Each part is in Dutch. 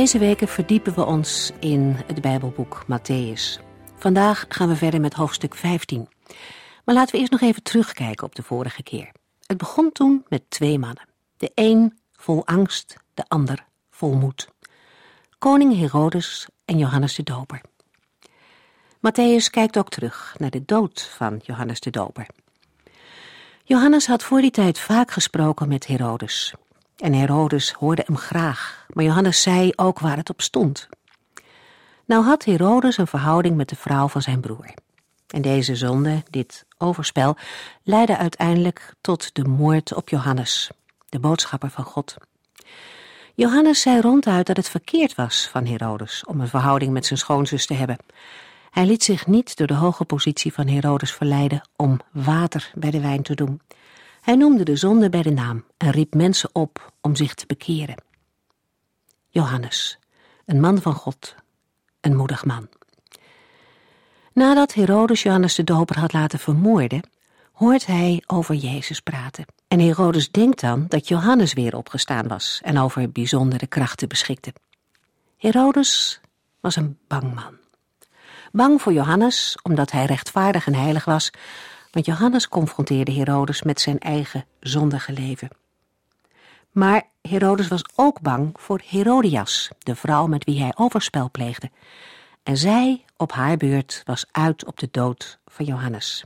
Deze weken verdiepen we ons in het Bijbelboek Matthäus. Vandaag gaan we verder met hoofdstuk 15. Maar laten we eerst nog even terugkijken op de vorige keer. Het begon toen met twee mannen. De een vol angst, de ander vol moed. Koning Herodes en Johannes de Doper. Matthäus kijkt ook terug naar de dood van Johannes de Doper. Johannes had voor die tijd vaak gesproken met Herodes. En Herodes hoorde hem graag, maar Johannes zei ook waar het op stond. Nou had Herodes een verhouding met de vrouw van zijn broer. En deze zonde, dit overspel, leidde uiteindelijk tot de moord op Johannes, de boodschapper van God. Johannes zei ronduit dat het verkeerd was van Herodes om een verhouding met zijn schoonzus te hebben. Hij liet zich niet door de hoge positie van Herodes verleiden om water bij de wijn te doen. Hij noemde de zonde bij de naam en riep mensen op om zich te bekeren. Johannes, een man van God, een moedig man. Nadat Herodes Johannes de Doper had laten vermoorden, hoort hij over Jezus praten. En Herodes denkt dan dat Johannes weer opgestaan was en over bijzondere krachten beschikte. Herodes was een bang man. Bang voor Johannes, omdat hij rechtvaardig en heilig was, want Johannes confronteerde Herodes met zijn eigen zondige leven. Maar Herodes was ook bang voor Herodias, de vrouw met wie hij overspel pleegde. En zij, op haar beurt, was uit op de dood van Johannes.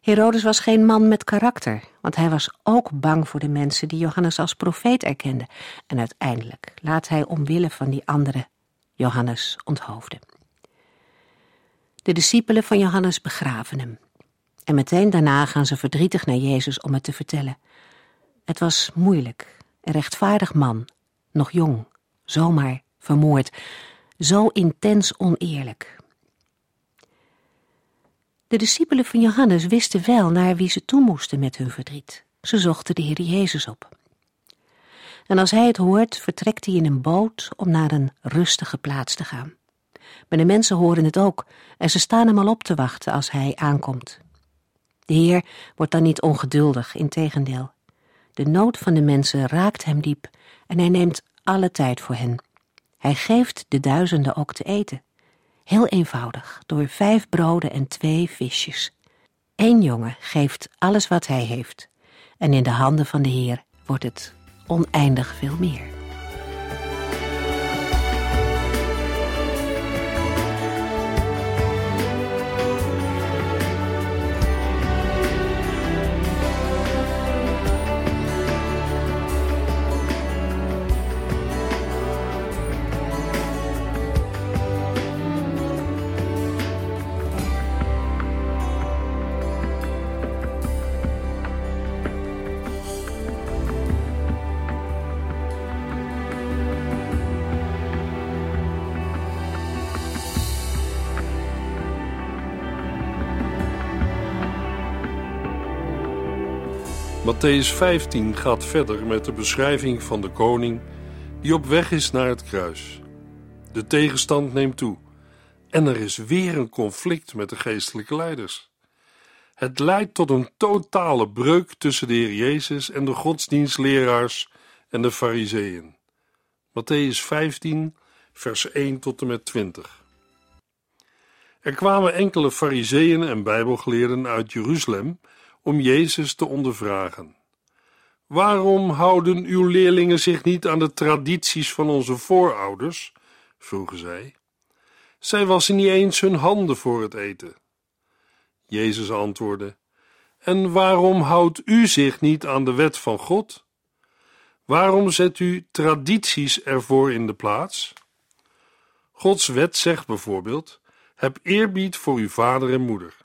Herodes was geen man met karakter, want hij was ook bang voor de mensen die Johannes als profeet erkenden. En uiteindelijk laat hij omwille van die andere Johannes onthoofden. De discipelen van Johannes begraven hem. En meteen daarna gaan ze verdrietig naar Jezus om het te vertellen. Het was moeilijk, een rechtvaardig man, nog jong, zomaar vermoord, zo intens oneerlijk. De discipelen van Johannes wisten wel naar wie ze toe moesten met hun verdriet. Ze zochten de Heer Jezus op. En als hij het hoort, vertrekt hij in een boot om naar een rustige plaats te gaan. Maar de mensen horen het ook en ze staan hem al op te wachten als hij aankomt. De Heer wordt dan niet ongeduldig, integendeel. De nood van de mensen raakt hem diep en hij neemt alle tijd voor hen. Hij geeft de duizenden ook te eten. Heel eenvoudig, door vijf broden en twee visjes. Eén jongen geeft alles wat hij heeft, en in de handen van de Heer wordt het oneindig veel meer. Matthäus 15 gaat verder met de beschrijving van de koning die op weg is naar het kruis. De tegenstand neemt toe en er is weer een conflict met de geestelijke leiders. Het leidt tot een totale breuk tussen de Heer Jezus en de godsdienstleraars en de Fariseeën. Matthäus 15, vers 1 tot en met 20. Er kwamen enkele Fariseeën en Bijbelgeleerden uit Jeruzalem om Jezus te ondervragen. Waarom houden uw leerlingen zich niet aan de tradities van onze voorouders? vroegen zij. Zij wassen niet eens hun handen voor het eten. Jezus antwoordde: En waarom houdt u zich niet aan de wet van God? Waarom zet u tradities ervoor in de plaats? Gods wet zegt bijvoorbeeld: heb eerbied voor uw vader en moeder.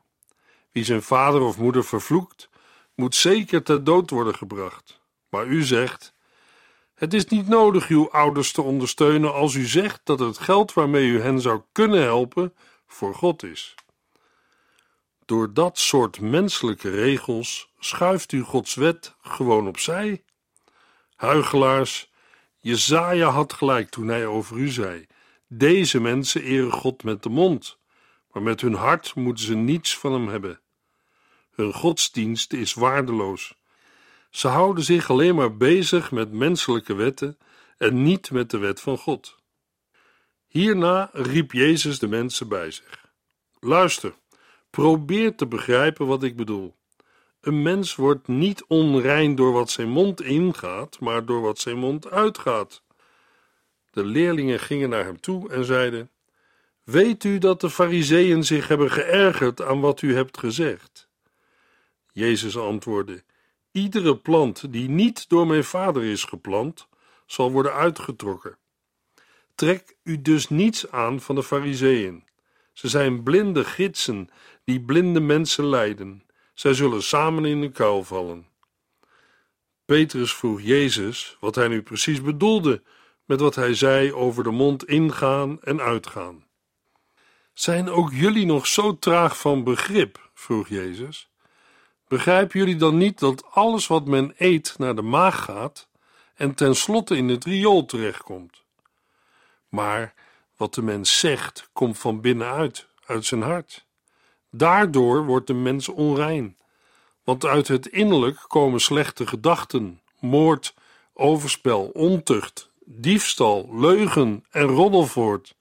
Wie zijn vader of moeder vervloekt, moet zeker ter dood worden gebracht. Maar u zegt: Het is niet nodig uw ouders te ondersteunen als u zegt dat het geld waarmee u hen zou kunnen helpen voor God is. Door dat soort menselijke regels schuift u Gods wet gewoon opzij. Huigelaars, Jezaja had gelijk toen hij over u zei: Deze mensen eren God met de mond, maar met hun hart moeten ze niets van hem hebben. Hun godsdienst is waardeloos. Ze houden zich alleen maar bezig met menselijke wetten en niet met de wet van God. Hierna riep Jezus de mensen bij zich. Luister, probeer te begrijpen wat ik bedoel. Een mens wordt niet onrein door wat zijn mond ingaat, maar door wat zijn mond uitgaat. De leerlingen gingen naar hem toe en zeiden: Weet u dat de Fariseeën zich hebben geërgerd aan wat u hebt gezegd? Jezus antwoordde: Iedere plant die niet door mijn vader is geplant, zal worden uitgetrokken. Trek u dus niets aan van de Fariseeën. Ze zijn blinde gidsen die blinde mensen leiden. Zij zullen samen in de kuil vallen. Petrus vroeg Jezus wat hij nu precies bedoelde met wat hij zei over de mond ingaan en uitgaan. Zijn ook jullie nog zo traag van begrip? vroeg Jezus. Begrijpen jullie dan niet dat alles wat men eet naar de maag gaat en tenslotte in het riool terechtkomt? Maar wat de mens zegt, komt van binnenuit, uit zijn hart. Daardoor wordt de mens onrein, want uit het innerlijk komen slechte gedachten, moord, overspel, ontucht, diefstal, leugen en roddel voort.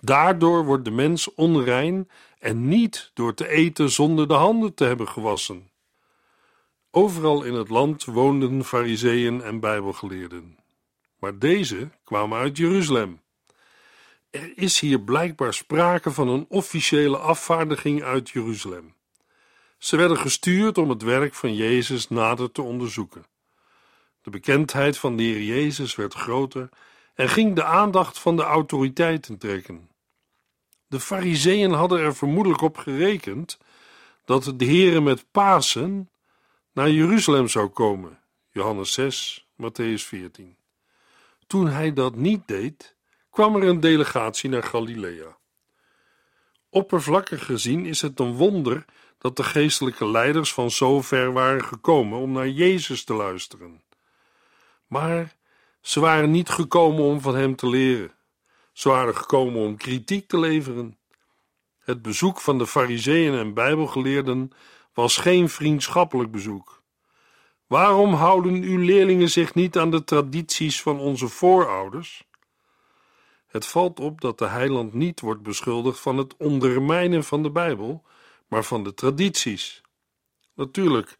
Daardoor wordt de mens onrein en niet door te eten zonder de handen te hebben gewassen. Overal in het land woonden fariseeën en bijbelgeleerden. Maar deze kwamen uit Jeruzalem. Er is hier blijkbaar sprake van een officiële afvaardiging uit Jeruzalem. Ze werden gestuurd om het werk van Jezus nader te onderzoeken. De bekendheid van de Heer Jezus werd groter en ging de aandacht van de autoriteiten trekken. De Fariseeën hadden er vermoedelijk op gerekend dat de Heere met Pasen naar Jeruzalem zou komen. Johannes 6, Matthäus 14. Toen hij dat niet deed, kwam er een delegatie naar Galilea. Oppervlakkig gezien is het een wonder dat de geestelijke leiders van zo ver waren gekomen om naar Jezus te luisteren. Maar ze waren niet gekomen om van hem te leren. Ze waren gekomen om kritiek te leveren. Het bezoek van de Fariseeën en Bijbelgeleerden was geen vriendschappelijk bezoek. Waarom houden uw leerlingen zich niet aan de tradities van onze voorouders? Het valt op dat de heiland niet wordt beschuldigd van het ondermijnen van de Bijbel, maar van de tradities. Natuurlijk,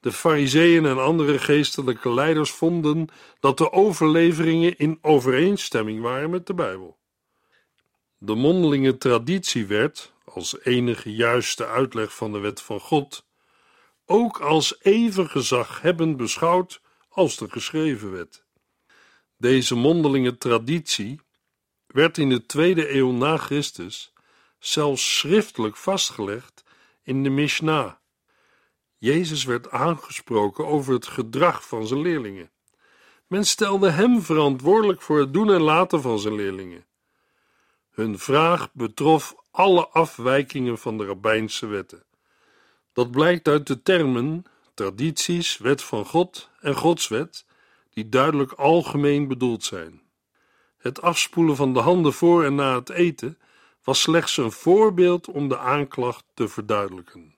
de fariseeën en andere geestelijke leiders vonden dat de overleveringen in overeenstemming waren met de Bijbel. De mondelinge traditie werd, als enige juiste uitleg van de wet van God, ook als even gezaghebbend beschouwd als de geschreven wet. Deze mondelinge traditie werd in de tweede eeuw na Christus zelfs schriftelijk vastgelegd in de Mishnah. Jezus werd aangesproken over het gedrag van zijn leerlingen. Men stelde hem verantwoordelijk voor het doen en laten van zijn leerlingen. Hun vraag betrof alle afwijkingen van de rabbijnse wetten. Dat blijkt uit de termen tradities, wet van God en Godswet, die duidelijk algemeen bedoeld zijn. Het afspoelen van de handen voor en na het eten was slechts een voorbeeld om de aanklacht te verduidelijken.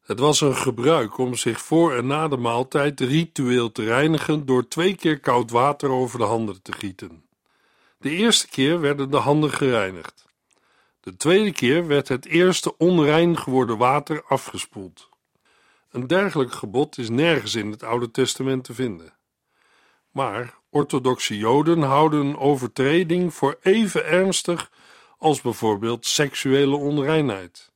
Het was een gebruik om zich voor en na de maaltijd ritueel te reinigen door twee keer koud water over de handen te gieten. De eerste keer werden de handen gereinigd. De tweede keer werd het eerste onrein geworden water afgespoeld. Een dergelijk gebod is nergens in het Oude Testament te vinden. Maar orthodoxe Joden houden een overtreding voor even ernstig als bijvoorbeeld seksuele onreinheid.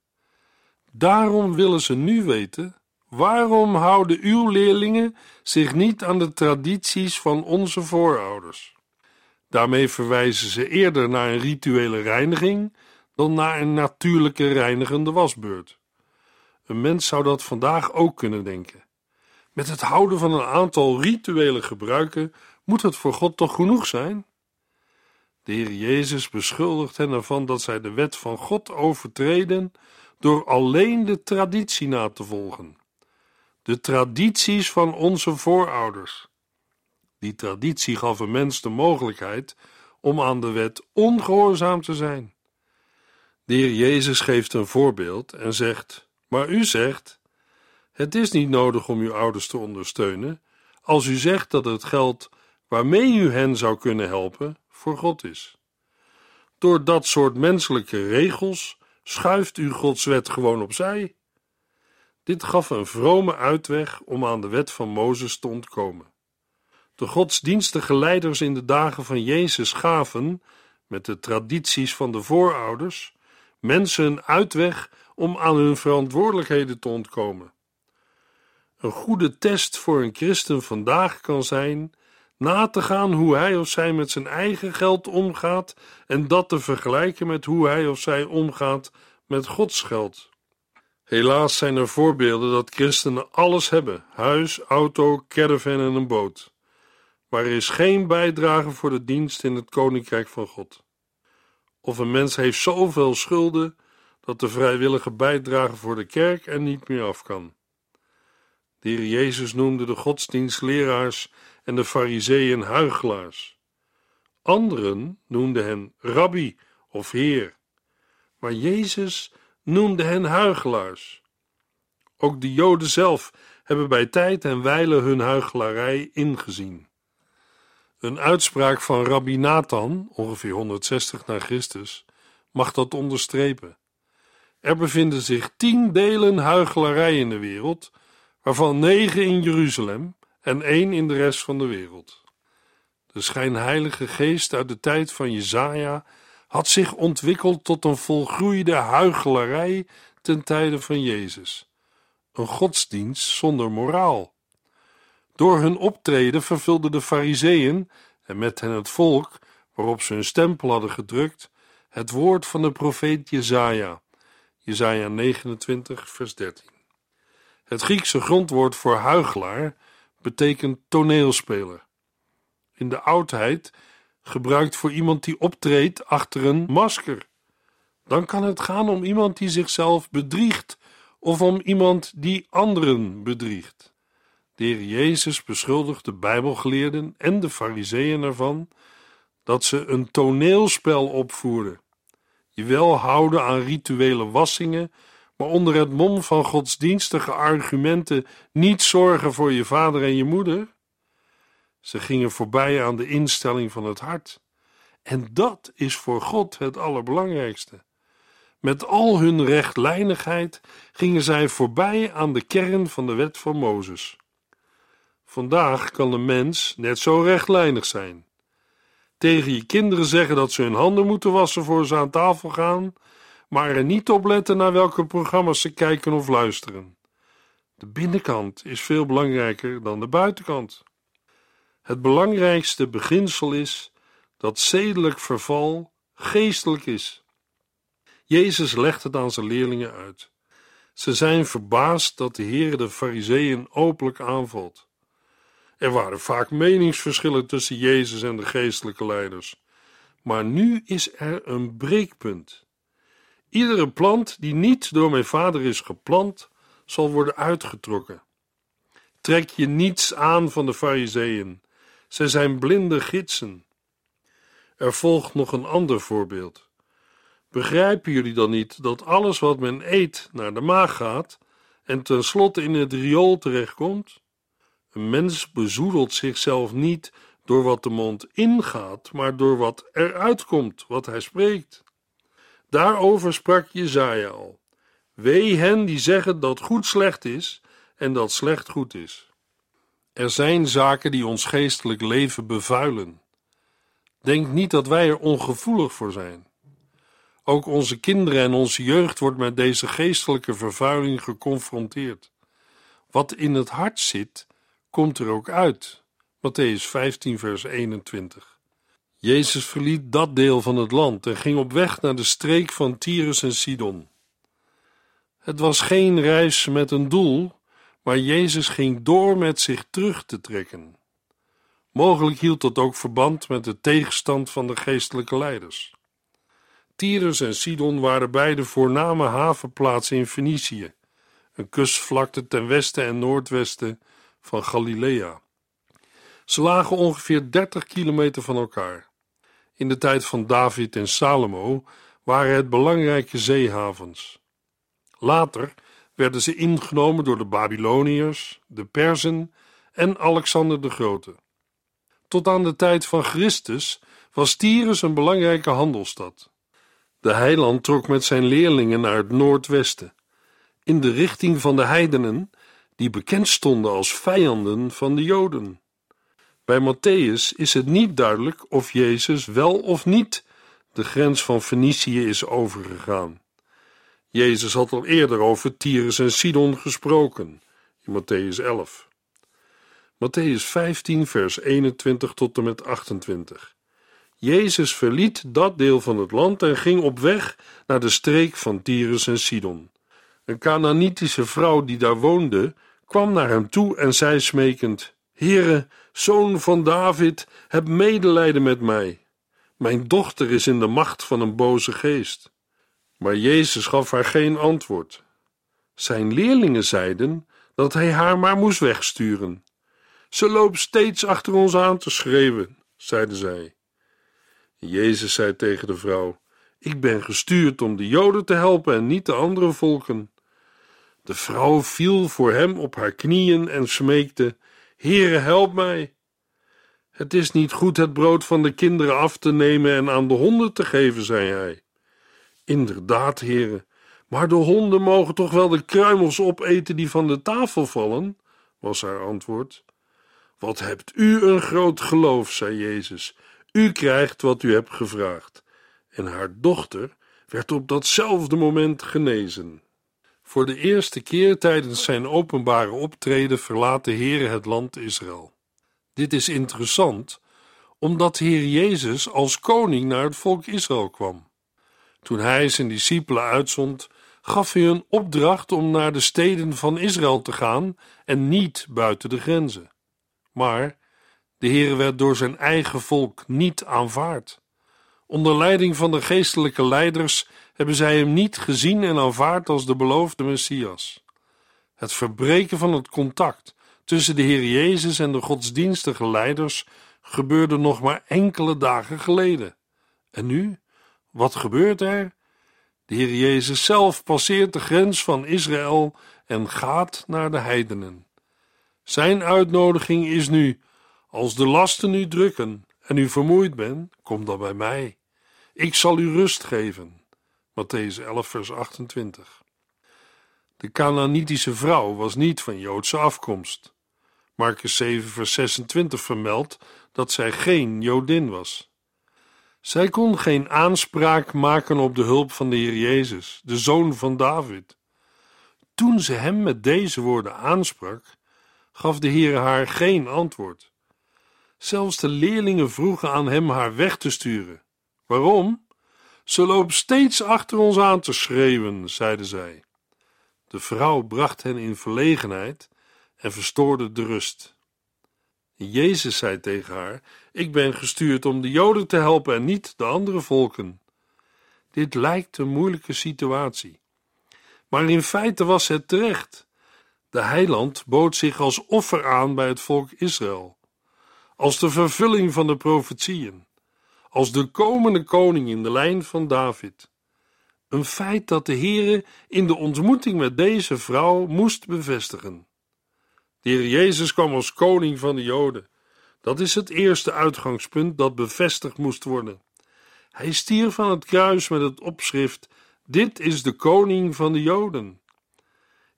Daarom willen ze nu weten: waarom houden uw leerlingen zich niet aan de tradities van onze voorouders? Daarmee verwijzen ze eerder naar een rituele reiniging dan naar een natuurlijke reinigende wasbeurt. Een mens zou dat vandaag ook kunnen denken. Met het houden van een aantal rituele gebruiken moet het voor God toch genoeg zijn? De Heer Jezus beschuldigt hen ervan dat zij de wet van God overtreden door alleen de traditie na te volgen. De tradities van onze voorouders. Die traditie gaf een mens de mogelijkheid om aan de wet ongehoorzaam te zijn. De Heer Jezus geeft een voorbeeld en zegt: Maar u zegt: Het is niet nodig om uw ouders te ondersteunen, als u zegt dat het geld waarmee u hen zou kunnen helpen voor God is. Door dat soort menselijke regels schuift u Gods wet gewoon opzij. Dit gaf een vrome uitweg om aan de wet van Mozes te ontkomen. De godsdienstige leiders in de dagen van Jezus gaven, met de tradities van de voorouders, mensen een uitweg om aan hun verantwoordelijkheden te ontkomen. Een goede test voor een christen vandaag kan zijn na te gaan hoe hij of zij met zijn eigen geld omgaat en dat te vergelijken met hoe hij of zij omgaat met Gods geld. Helaas zijn er voorbeelden dat christenen alles hebben: huis, auto, caravan en een boot. Maar er is geen bijdrage voor de dienst in het koninkrijk van God. Of een mens heeft zoveel schulden dat de vrijwillige bijdrage voor de kerk er niet meer af kan. De Heer Jezus noemde de godsdienstleraars en de fariseeën huigelaars. Anderen noemden hen rabbi of heer, maar Jezus noemde hen huigelaars. Ook de Joden zelf hebben bij tijd en wijle hun huichelarij ingezien. Een uitspraak van Rabbi Nathan, ongeveer 160 na Christus, mag dat onderstrepen. Er bevinden zich tien delen huichelarij in de wereld, waarvan negen in Jeruzalem en één in de rest van de wereld. De schijnheilige geest uit de tijd van Jezaja had zich ontwikkeld tot een volgroeide huichelarij ten tijde van Jezus. Een godsdienst zonder moraal. Door hun optreden vervulden de Fariseeën en met hen het volk, waarop ze hun stempel hadden gedrukt, het woord van de profeet Jezaja. Jezaja 29, vers 13. Het Griekse grondwoord voor huigelaar betekent toneelspeler. In de oudheid gebruikt voor iemand die optreedt achter een masker. Dan kan het gaan om iemand die zichzelf bedriegt of om iemand die anderen bedriegt. De heer Jezus beschuldigt de Bijbelgeleerden en de Fariseeën ervan dat ze een toneelspel opvoeren. Je wel houden aan rituele wassingen, maar onder het mom van godsdienstige argumenten niet zorgen voor je vader en je moeder. Ze gingen voorbij aan de instelling van het hart. En dat is voor God het allerbelangrijkste. Met al hun rechtlijnigheid gingen zij voorbij aan de kern van de wet van Mozes. Vandaag kan de mens net zo rechtlijnig zijn. Tegen je kinderen zeggen dat ze hun handen moeten wassen voor ze aan tafel gaan, maar er niet op letten naar welke programma's ze kijken of luisteren. De binnenkant is veel belangrijker dan de buitenkant. Het belangrijkste beginsel is dat zedelijk verval geestelijk is. Jezus legt het aan zijn leerlingen uit. Ze zijn verbaasd dat de Heer de Fariseeën openlijk aanvalt. Er waren vaak meningsverschillen tussen Jezus en de geestelijke leiders. Maar nu is er een breekpunt. Iedere plant die niet door mijn vader is geplant, zal worden uitgetrokken. Trek je niets aan van de Fariseeën. Zij zijn blinde gidsen. Er volgt nog een ander voorbeeld. Begrijpen jullie dan niet dat alles wat men eet naar de maag gaat en tenslotte in het riool terechtkomt? Een mens bezoedelt zichzelf niet door wat de mond ingaat, maar door wat eruit komt, wat hij spreekt. Daarover sprak Jezaja al. Wee hen die zeggen dat goed slecht is en dat slecht goed is. Er zijn zaken die ons geestelijk leven bevuilen. Denk niet dat wij er ongevoelig voor zijn. Ook onze kinderen en onze jeugd wordt met deze geestelijke vervuiling geconfronteerd. Wat in het hart zit, komt er ook uit. Matthäus 15, vers 21. Jezus verliet dat deel van het land en ging op weg naar de streek van Tyrus en Sidon. Het was geen reis met een doel, maar Jezus ging door met zich terug te trekken. Mogelijk hield dat ook verband met de tegenstand van de geestelijke leiders. Tyrus en Sidon waren beide voorname havenplaatsen in Fenicië, een kustvlakte ten westen en noordwesten van Galilea. Ze lagen ongeveer 30 kilometer van elkaar. In de tijd van David en Salomo waren het belangrijke zeehavens. Later werden ze ingenomen door de Babyloniërs, de Perzen en Alexander de Grote. Tot aan de tijd van Christus was Tyrus een belangrijke handelsstad. De heiland trok met zijn leerlingen naar het noordwesten, in de richting van de heidenen, die bekend stonden als vijanden van de Joden. Bij Matthäus is het niet duidelijk of Jezus wel of niet de grens van Fenicië is overgegaan. Jezus had al eerder over Tyrus en Sidon gesproken, in Matthäus 11. Matthäus 15, vers 21 tot en met 28. Jezus verliet dat deel van het land en ging op weg naar de streek van Tyrus en Sidon. Een Canaanitische vrouw die daar woonde, kwam naar hem toe en zei smekend: Heere, zoon van David, heb medelijden met mij. Mijn dochter is in de macht van een boze geest. Maar Jezus gaf haar geen antwoord. Zijn leerlingen zeiden dat hij haar maar moest wegsturen. Ze loopt steeds achter ons aan te schreeuwen, zeiden zij. Jezus zei tegen de vrouw: Ik ben gestuurd om de Joden te helpen en niet de andere volken. De vrouw viel voor hem op haar knieën en smeekte: Heere, help mij. Het is niet goed het brood van de kinderen af te nemen en aan de honden te geven, zei hij. Inderdaad, heren, maar de honden mogen toch wel de kruimels opeten die van de tafel vallen, was haar antwoord. Wat hebt u een groot geloof, zei Jezus. U krijgt wat u hebt gevraagd. En haar dochter werd op datzelfde moment genezen. Voor de eerste keer tijdens zijn openbare optreden verlaat de Heer het land Israël. Dit is interessant, omdat de Heer Jezus als koning naar het volk Israël kwam. Toen hij zijn discipelen uitzond, gaf hij een opdracht om naar de steden van Israël te gaan en niet buiten de grenzen. Maar de Heer werd door zijn eigen volk niet aanvaard. Onder leiding van de geestelijke leiders hebben zij hem niet gezien en aanvaard als de beloofde Messias. Het verbreken van het contact tussen de Heer Jezus en de godsdienstige leiders gebeurde nog maar enkele dagen geleden. En nu? Wat gebeurt er? De Heer Jezus zelf passeert de grens van Israël en gaat naar de heidenen. Zijn uitnodiging is nu: als de lasten u drukken en u vermoeid bent, kom dan bij mij. Ik zal u rust geven. Matthäus 11, vers 28. De Canaanitische vrouw was niet van Joodse afkomst. Marcus 7, vers 26 vermeldt dat zij geen Jodin was. Zij kon geen aanspraak maken op de hulp van de Heer Jezus, de zoon van David. Toen ze hem met deze woorden aansprak, gaf de Heer haar geen antwoord. Zelfs de leerlingen vroegen aan hem haar weg te sturen. Waarom? Ze loopt steeds achter ons aan te schreeuwen, zeiden zij. De vrouw bracht hen in verlegenheid en verstoorde de rust. Jezus zei tegen haar: Ik ben gestuurd om de Joden te helpen en niet de andere volken. Dit lijkt een moeilijke situatie. Maar in feite was het terecht. De heiland bood zich als offer aan bij het volk Israël, als de vervulling van de profetieën, als de komende koning in de lijn van David. Een feit dat de Heere in de ontmoeting met deze vrouw moest bevestigen. De Heer Jezus kwam als koning van de Joden. Dat is het eerste uitgangspunt dat bevestigd moest worden. Hij stierf van het kruis met het opschrift: Dit is de koning van de Joden.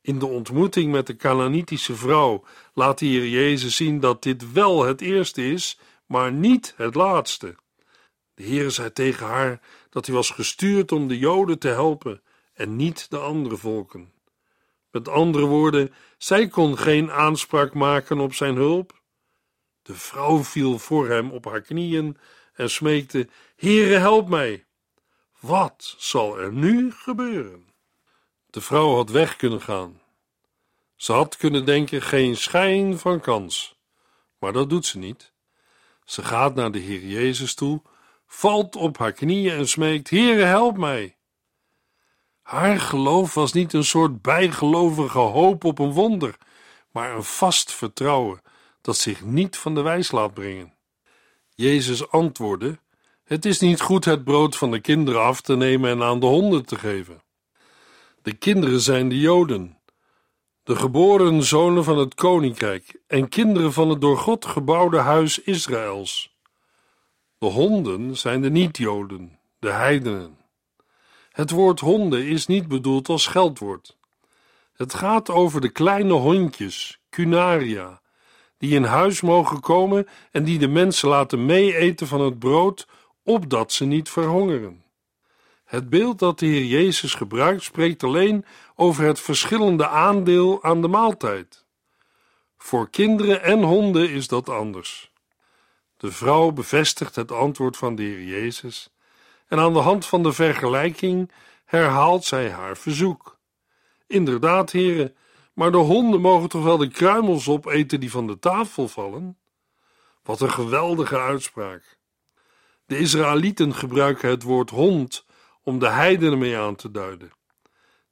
In de ontmoeting met de Canaanitische vrouw laat de Heer Jezus zien dat dit wel het eerste is, maar niet het laatste. De Heer zei tegen haar dat hij was gestuurd om de Joden te helpen en niet de andere volken. Met andere woorden, zij kon geen aanspraak maken op zijn hulp. De vrouw viel voor hem op haar knieën en smeekte: Heere, help mij. Wat zal er nu gebeuren? De vrouw had weg kunnen gaan. Ze had kunnen denken: geen schijn van kans. Maar dat doet ze niet. Ze gaat naar de Heer Jezus toe, valt op haar knieën en smeekt: Heere, help mij. Haar geloof was niet een soort bijgelovige hoop op een wonder, maar een vast vertrouwen dat zich niet van de wijs laat brengen. Jezus antwoordde: Het is niet goed het brood van de kinderen af te nemen en aan de honden te geven. De kinderen zijn de Joden, de geboren zonen van het koninkrijk en kinderen van het door God gebouwde huis Israëls. De honden zijn de niet-Joden, de heidenen. Het woord honden is niet bedoeld als scheldwoord. Het gaat over de kleine hondjes, cunaria, die in huis mogen komen en die de mensen laten meeeten van het brood, opdat ze niet verhongeren. Het beeld dat de Heer Jezus gebruikt spreekt alleen over het verschillende aandeel aan de maaltijd. Voor kinderen en honden is dat anders. De vrouw bevestigt het antwoord van de Heer Jezus en aan de hand van de vergelijking herhaalt zij haar verzoek. Inderdaad, heren, maar de honden mogen toch wel de kruimels opeten die van de tafel vallen? Wat een geweldige uitspraak. De Israëlieten gebruiken het woord hond om de heidenen mee aan te duiden.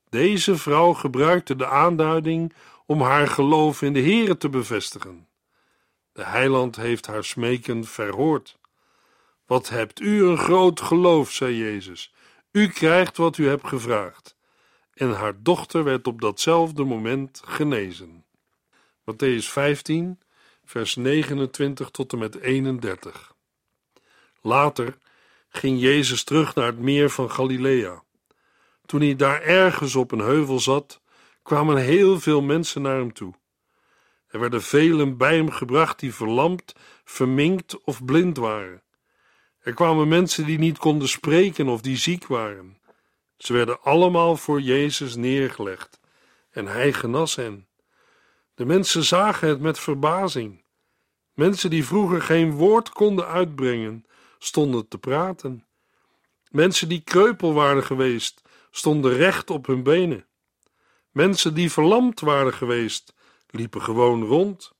Deze vrouw gebruikte de aanduiding om haar geloof in de Here te bevestigen. De heiland heeft haar smeken verhoord. Wat hebt u een groot geloof, zei Jezus. U krijgt wat u hebt gevraagd. En haar dochter werd op datzelfde moment genezen. Matthäus 15, vers 29 tot en met 31. Later ging Jezus terug naar het meer van Galilea. Toen hij daar ergens op een heuvel zat, kwamen heel veel mensen naar hem toe. Er werden velen bij hem gebracht die verlamd, verminkt of blind waren. Er kwamen mensen die niet konden spreken of die ziek waren. Ze werden allemaal voor Jezus neergelegd en hij genas hen. De mensen zagen het met verbazing. Mensen die vroeger geen woord konden uitbrengen, stonden te praten. Mensen die kreupel waren geweest, stonden recht op hun benen. Mensen die verlamd waren geweest, liepen gewoon rond.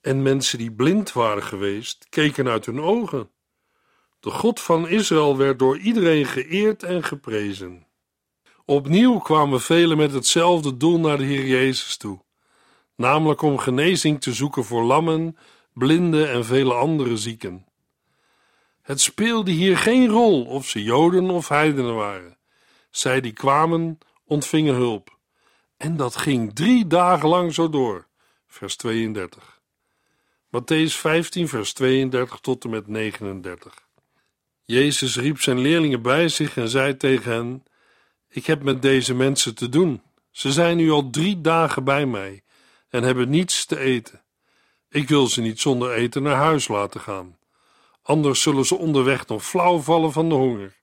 En mensen die blind waren geweest, keken uit hun ogen. De God van Israël werd door iedereen geëerd en geprezen. Opnieuw kwamen velen met hetzelfde doel naar de Heer Jezus toe, namelijk om genezing te zoeken voor lammen, blinden en vele andere zieken. Het speelde hier geen rol of ze Joden of heidenen waren. Zij die kwamen, ontvingen hulp. En dat ging drie dagen lang zo door. Vers 32. Matthäus 15, vers 32 tot en met 39. Jezus riep zijn leerlingen bij zich en zei tegen hen: Ik heb met deze mensen te doen. Ze zijn nu al drie dagen bij mij en hebben niets te eten. Ik wil ze niet zonder eten naar huis laten gaan. Anders zullen ze onderweg nog flauw vallen van de honger.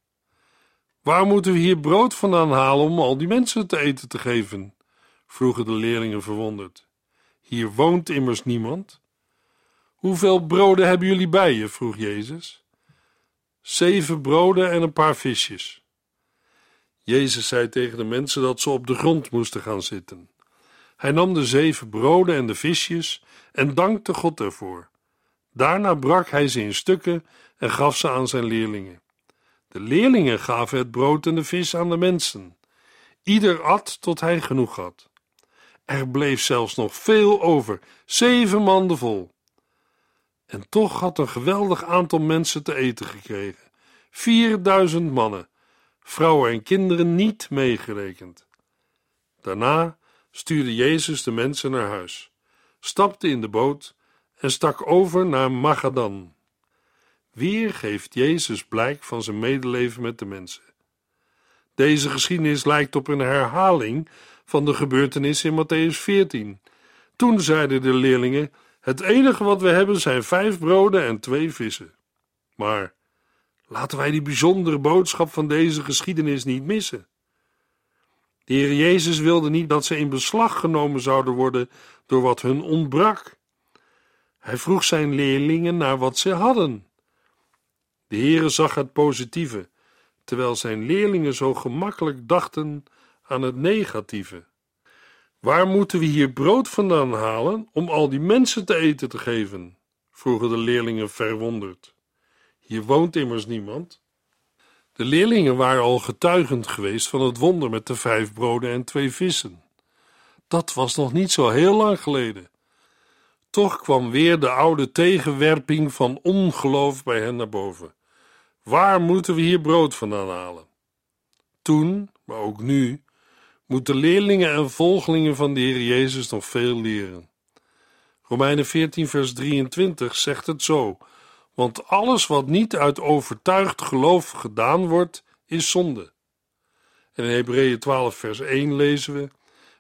Waar moeten we hier brood vandaan halen om al die mensen te eten te geven? vroegen de leerlingen verwonderd. Hier woont immers niemand. Hoeveel broden hebben jullie bij je? vroeg Jezus. Zeven broden en een paar visjes. Jezus zei tegen de mensen dat ze op de grond moesten gaan zitten. Hij nam de zeven broden en de visjes en dankte God ervoor. Daarna brak hij ze in stukken en gaf ze aan zijn leerlingen. De leerlingen gaven het brood en de vis aan de mensen. Ieder at tot hij genoeg had. Er bleef zelfs nog veel over, zeven manden vol. En toch had een geweldig aantal mensen te eten gekregen. Vierduizend mannen, vrouwen en kinderen niet meegerekend. Daarna stuurde Jezus de mensen naar huis, stapte in de boot en stak over naar Magadan. Weer geeft Jezus blijk van zijn medeleven met de mensen. Deze geschiedenis lijkt op een herhaling van de gebeurtenis in Matthäus 14. Toen zeiden de leerlingen: Het enige wat we hebben zijn vijf broden en twee vissen. Maar laten wij die bijzondere boodschap van deze geschiedenis niet missen. De Heer Jezus wilde niet dat ze in beslag genomen zouden worden door wat hun ontbrak. Hij vroeg zijn leerlingen naar wat ze hadden. De Heere zag het positieve, terwijl zijn leerlingen zo gemakkelijk dachten aan het negatieve. Waar moeten we hier brood vandaan halen om al die mensen te eten te geven? vroegen de leerlingen verwonderd. Hier woont immers niemand. De leerlingen waren al getuigend geweest van het wonder met de vijf broden en twee vissen. Dat was nog niet zo heel lang geleden. Toch kwam weer de oude tegenwerping van ongeloof bij hen naar boven. Waar moeten we hier brood vandaan halen? Toen, maar ook nu, moeten leerlingen en volgelingen van de Heer Jezus nog veel leren. Romeinen 14, vers 23 zegt het zo: Want alles wat niet uit overtuigd geloof gedaan wordt, is zonde. En in Hebreeën 12, vers 1 lezen we: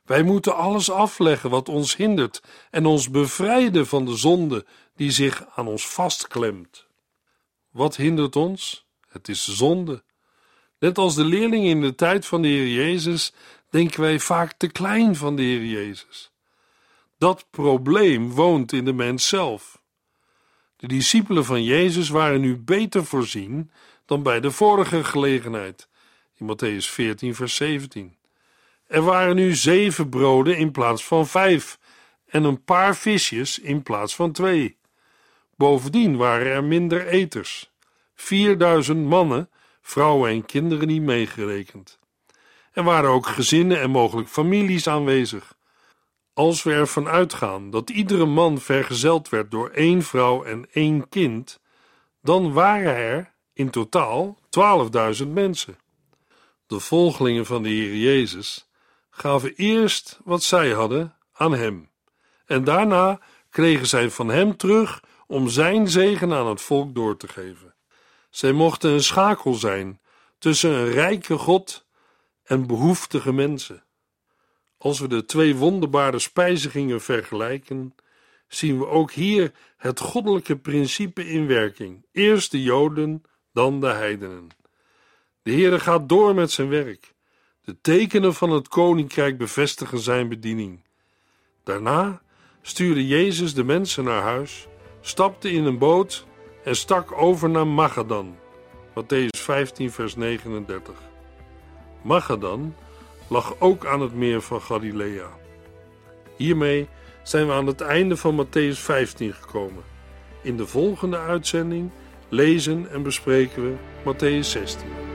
Wij moeten alles afleggen wat ons hindert en ons bevrijden van de zonde die zich aan ons vastklemt. Wat hindert ons? Het is zonde. Net als de leerlingen in de tijd van de Heer Jezus denken wij vaak te klein van de Heer Jezus. Dat probleem woont in de mens zelf. De discipelen van Jezus waren nu beter voorzien dan bij de vorige gelegenheid, in Matthäus 14, vers 17. Er waren nu zeven broden in plaats van vijf en een paar visjes in plaats van twee. Bovendien waren er minder eters, 4000 mannen, vrouwen en kinderen niet meegerekend. Er waren ook gezinnen en mogelijk families aanwezig. Als we ervan uitgaan dat iedere man vergezeld werd door één vrouw en één kind, dan waren er in totaal 12.000 mensen. De volgelingen van de Heer Jezus gaven eerst wat zij hadden aan Hem, en daarna kregen zij van Hem terug om Zijn zegen aan het volk door te geven. Zij mochten een schakel zijn tussen een rijke God en behoeftige mensen. Als we de twee wonderbare spijzigingen vergelijken, zien we ook hier het goddelijke principe in werking. Eerst de Joden, dan de heidenen. De Heere gaat door met zijn werk. De tekenen van het koninkrijk bevestigen zijn bediening. Daarna stuurde Jezus de mensen naar huis, stapte in een boot en stak over naar Magadan. Matthäus 15, vers 39. Magadan lag ook aan het meer van Galilea. Hiermee zijn we aan het einde van Matthäus 15 gekomen. In de volgende uitzending lezen en bespreken we Matthäus 16.